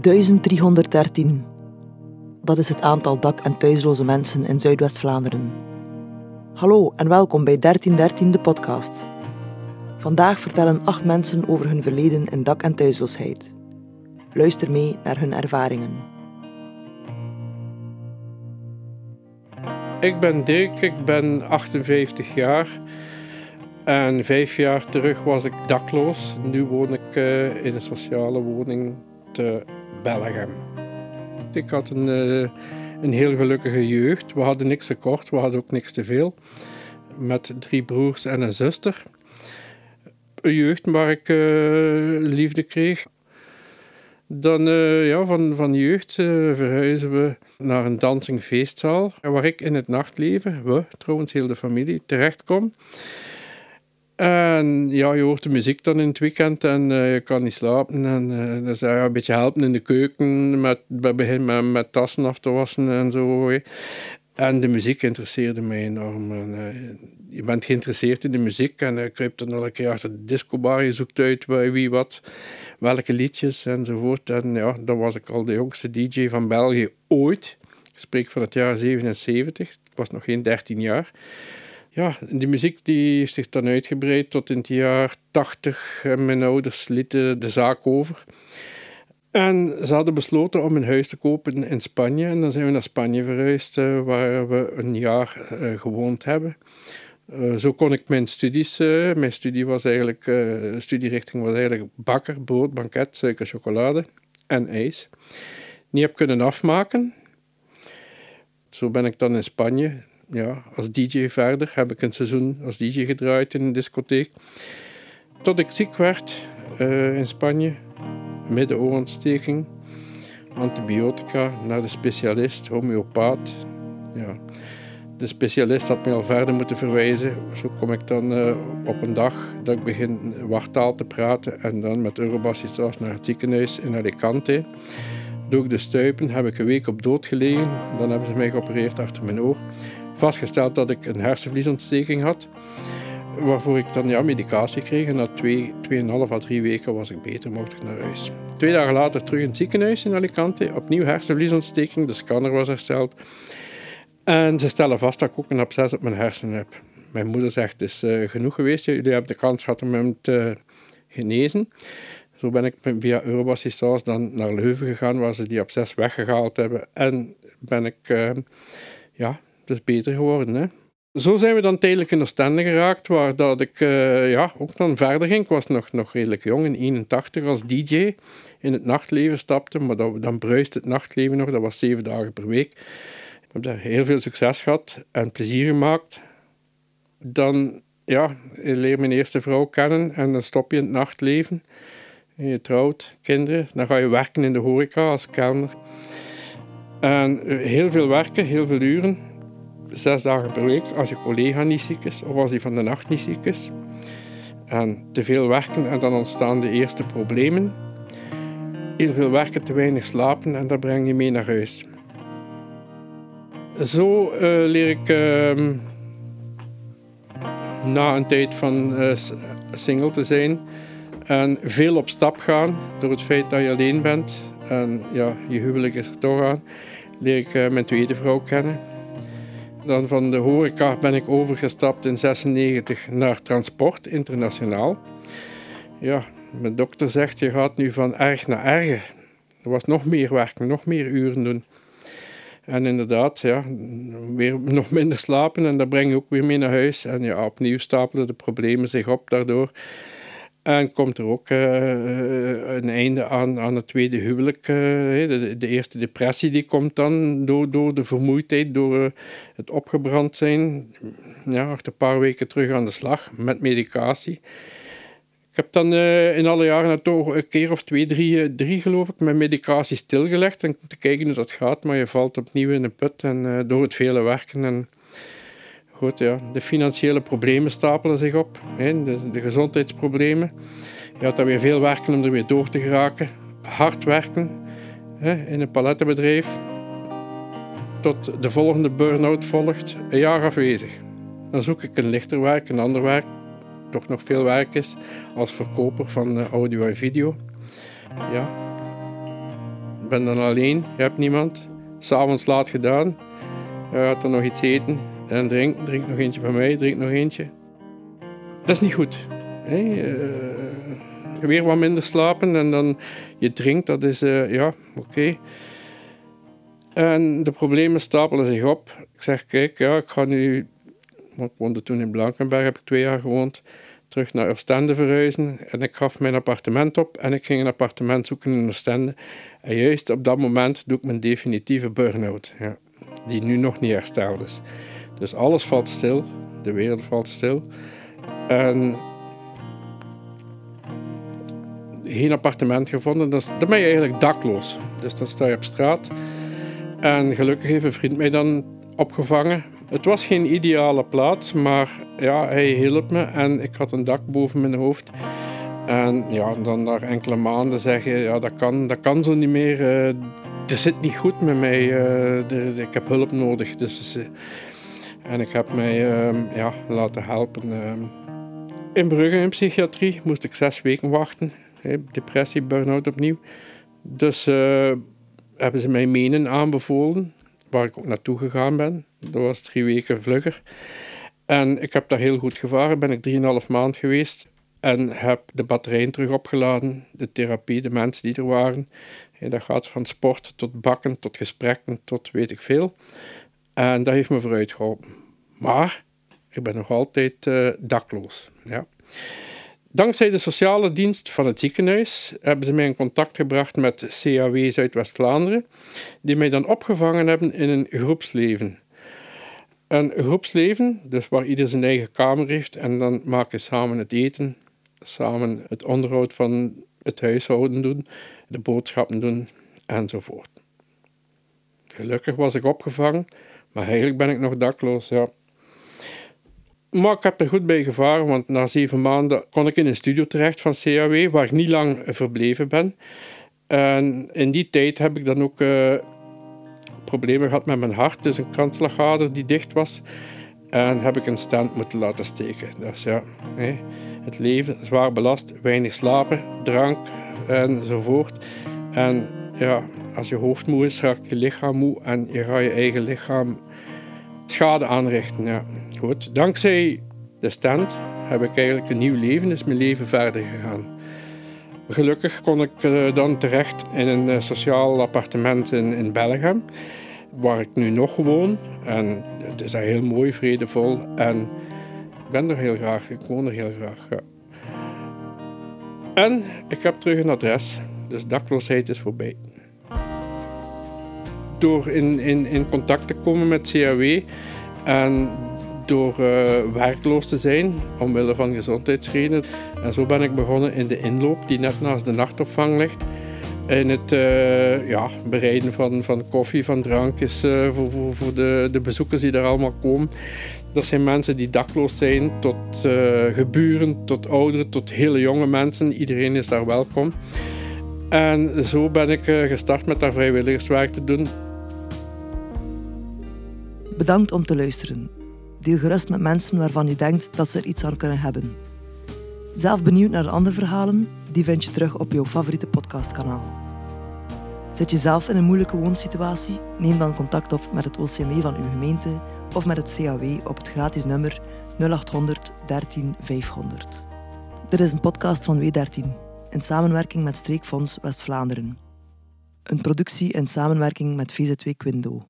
1313. Dat is het aantal dak- en thuisloze mensen in Zuidwest-Vlaanderen. Hallo en welkom bij 1313 de podcast. Vandaag vertellen acht mensen over hun verleden in dak- en thuisloosheid. Luister mee naar hun ervaringen. Ik ben Dirk, ik ben 58 jaar. En vijf jaar terug was ik dakloos. Nu woon ik uh, in een sociale woning te Belgium. Ik had een, uh, een heel gelukkige jeugd. We hadden niks tekort, we hadden ook niks te veel. Met drie broers en een zuster. Een jeugd waar ik uh, liefde kreeg. Dan ja, van, van jeugd verhuizen we naar een dansingfeestzaal. Waar ik in het nachtleven, we trouwens heel de familie, terechtkom. En ja, je hoort de muziek dan in het weekend en uh, je kan niet slapen. En uh, dus ja, een beetje helpen in de keuken, met, begin met, met tassen af te wassen en zo. En de muziek interesseerde mij enorm. En, uh, je bent geïnteresseerd in de muziek en je kruipt dan een keer achter de discobar. Je zoekt uit wie wat, welke liedjes enzovoort. En ja, dan was ik al de jongste DJ van België ooit. Ik spreek van het jaar 77. Ik was nog geen 13 jaar ja, die muziek die heeft zich dan uitgebreid tot in het jaar 80. En mijn ouders lieten de zaak over. En ze hadden besloten om een huis te kopen in Spanje. En dan zijn we naar Spanje verhuisd, uh, waar we een jaar uh, gewoond hebben. Uh, zo kon ik mijn studies, mijn studie was eigenlijk, studierichting was eigenlijk bakker, brood, banket, suiker, chocolade en ijs. Niet heb kunnen afmaken. Zo ben ik dan in Spanje ja, als DJ verder. Heb ik een seizoen als DJ gedraaid in een discotheek. Tot ik ziek werd uh, in Spanje. Middenoorontsteking. Antibiotica naar de specialist, homeopaat. Ja. De specialist had mij al verder moeten verwijzen. Zo kom ik dan uh, op een dag dat ik begin wartaal te praten en dan met Eurobassis naar het ziekenhuis in Alicante. Doe ik de stuipen, heb ik een week op dood gelegen. Dan hebben ze mij geopereerd achter mijn oor vastgesteld dat ik een hersenvliesontsteking had. Waarvoor ik dan ja, medicatie kreeg. En na twee, tweeënhalf à drie weken was ik beter, mocht ik naar huis. Twee dagen later terug in het ziekenhuis in Alicante. Opnieuw hersenvliesontsteking. De scanner was hersteld. En ze stellen vast dat ik ook een absces op mijn hersenen heb. Mijn moeder zegt, het is uh, genoeg geweest. Jullie hebben de kans gehad om hem te genezen. Zo ben ik via Eurobassistance dan naar Leuven gegaan, waar ze die absces weggehaald hebben. En ben ik uh, ja, dus beter geworden. Hè. Zo zijn we dan tijdelijk in Oostende geraakt, waar dat ik uh, ja, ook dan verder ging. Ik was nog, nog redelijk jong, in 81 als DJ in het nachtleven stapte, maar dat, dan bruist het nachtleven nog, dat was zeven dagen per week. Ik heb daar heel veel succes gehad en plezier gemaakt. Dan ja, je leert mijn eerste vrouw kennen en dan stop je in het nachtleven. Je trouwt, kinderen, dan ga je werken in de horeca als kelner. En heel veel werken, heel veel uren zes dagen per week als je collega niet ziek is of als hij van de nacht niet ziek is. En te veel werken en dan ontstaan de eerste problemen. Heel veel werken, te weinig slapen en dat breng je mee naar huis. Zo uh, leer ik uh, na een tijd van uh, single te zijn en veel op stap gaan door het feit dat je alleen bent en ja, je huwelijk is er toch aan, leer ik uh, mijn tweede vrouw kennen. Dan van de horeca ben ik overgestapt in 96 naar transport internationaal. Ja, mijn dokter zegt je gaat nu van erg naar erger. Er was nog meer werken, nog meer uren doen. En inderdaad, ja, weer nog minder slapen en dat breng je ook weer mee naar huis. En ja, opnieuw stapelen de problemen zich op daardoor. En komt er ook uh, een einde aan, aan het tweede huwelijk. Uh, de, de, eerste depressie die komt dan door, door de vermoeidheid, door het opgebrand zijn. Ja, achter een paar weken terug aan de slag met medicatie. Ik heb dan in alle jaren toch een keer of twee, drie, drie geloof ik, met medicatie stilgelegd. En te kijken hoe dat gaat, maar je valt opnieuw in een put en door het vele werken en Goed, ja. De financiële problemen stapelen zich op, hè. De, de gezondheidsproblemen. Je had dan weer veel werken om er weer door te geraken. Hard werken hè, in een palettenbedrijf. Tot de volgende burn-out volgt, een jaar afwezig. Dan zoek ik een lichter werk, een ander werk, toch nog veel werk is, als verkoper van audio en video. Ja. ben dan alleen, je hebt niemand. S'avonds laat gedaan, je gaat er nog iets eten en drinken. Drink nog eentje van mij, drink nog eentje. Dat is niet goed. Hè? Uh, weer wat minder slapen en dan je drinkt, dat is uh, ja, oké. En de problemen stapelen zich op. Ik zeg, kijk, ja, ik ga nu, want ik woonde toen in Blankenberg, heb ik twee jaar gewoond, terug naar Oostende verhuizen. En ik gaf mijn appartement op en ik ging een appartement zoeken in Oostende. En juist op dat moment doe ik mijn definitieve burn-out, ja, die nu nog niet hersteld is. Dus alles valt stil, de wereld valt stil. En geen appartement gevonden, dus dan ben je eigenlijk dakloos. Dus dan sta je op straat. En gelukkig heeft een vriend mij dan opgevangen. Het was geen ideale plaats, maar ja, hij hielp me en ik had een dak boven mijn hoofd. En ja, dan na enkele maanden zeggen, ja, dat kan, dat kan zo niet meer. Uh, het zit niet goed met mij. Uh, ik heb hulp nodig. Dus, uh, en ik heb mij ehm, ja, laten helpen. Ehm. in Brugge in psychiatrie moest ik zes weken wachten. depressie, burn-out opnieuw. Dus hebben ze mij menen aanbevolen, waar ik ook naartoe gegaan ben. Dat was drie weken vlugger. En ik heb daar heel goed gevaren, ben ik 3,5 maand geweest. En heb de batterijen terug opgeladen, de therapie, de mensen die er waren. dat gaat van sport tot bakken, tot gesprekken, tot weet ik veel. En dat heeft me vooruit geholpen. Maar ik ben nog altijd uh, dakloos. Ja. Dankzij de sociale dienst van het ziekenhuis hebben ze mij in contact gebracht met CAW Zuidwest-Vlaanderen, die mij dan opgevangen hebben in een groepsleven. Een groepsleven, dus waar ieder zijn eigen kamer heeft en dan maken samen het eten, samen het onderhoud van het huishouden doen, de boodschappen doen enzovoort. Gelukkig was ik opgevangen, maar eigenlijk ben ik nog dakloos. Ja. Maar ik heb er goed bij gevaren, want na zeven maanden kon ik in een studio terecht van CAW, waar ik niet lang verbleven ben. En in die tijd heb ik dan ook uh, problemen gehad met mijn hart, dus een kransslagader die dicht was. En heb ik een stand moeten laten steken. Dus ja, het leven zwaar belast, weinig slapen, drank enzovoort. En ja, als je hoofd moe is, raakt je lichaam moe en je gaat je eigen lichaam schade aanrichten. Ja. Goed, dankzij de stand heb ik eigenlijk een nieuw leven, is mijn leven verder gegaan. Gelukkig kon ik eh, dan terecht in een eh, sociaal appartement in, in Belgium, waar ik nu nog woon. En het is daar heel mooi, vredevol. En ik ben er heel graag, ik woon er heel graag. En ik heb terug een adres, dus dakloosheid is voorbij. Door in, in, in contact te komen met CAW en door uh, werkloos te zijn, omwille van gezondheidsredenen. En zo ben ik begonnen in de inloop, die net naast de nachtopvang ligt. In het uh, ja, bereiden van, van koffie, van drankjes uh, voor, voor, voor de, de bezoekers die daar allemaal komen. Dat zijn mensen die dakloos zijn, tot geburen, tot ouderen, tot hele jonge mensen. Iedereen is daar welkom. En zo ben ik gestart met daar vrijwilligerswerk te doen. Bedankt om te luisteren. Deel gerust met mensen waarvan je denkt dat ze er iets aan kunnen hebben. Zelf benieuwd naar de andere verhalen? Die vind je terug op jouw favoriete podcastkanaal. Zit je zelf in een moeilijke woonsituatie? Neem dan contact op met het OCME van uw gemeente of met het CAW op het gratis nummer 0800 13 500. Dit is een podcast van W13 in samenwerking met Streekfonds West-Vlaanderen. Een productie in samenwerking met VZW Quindo.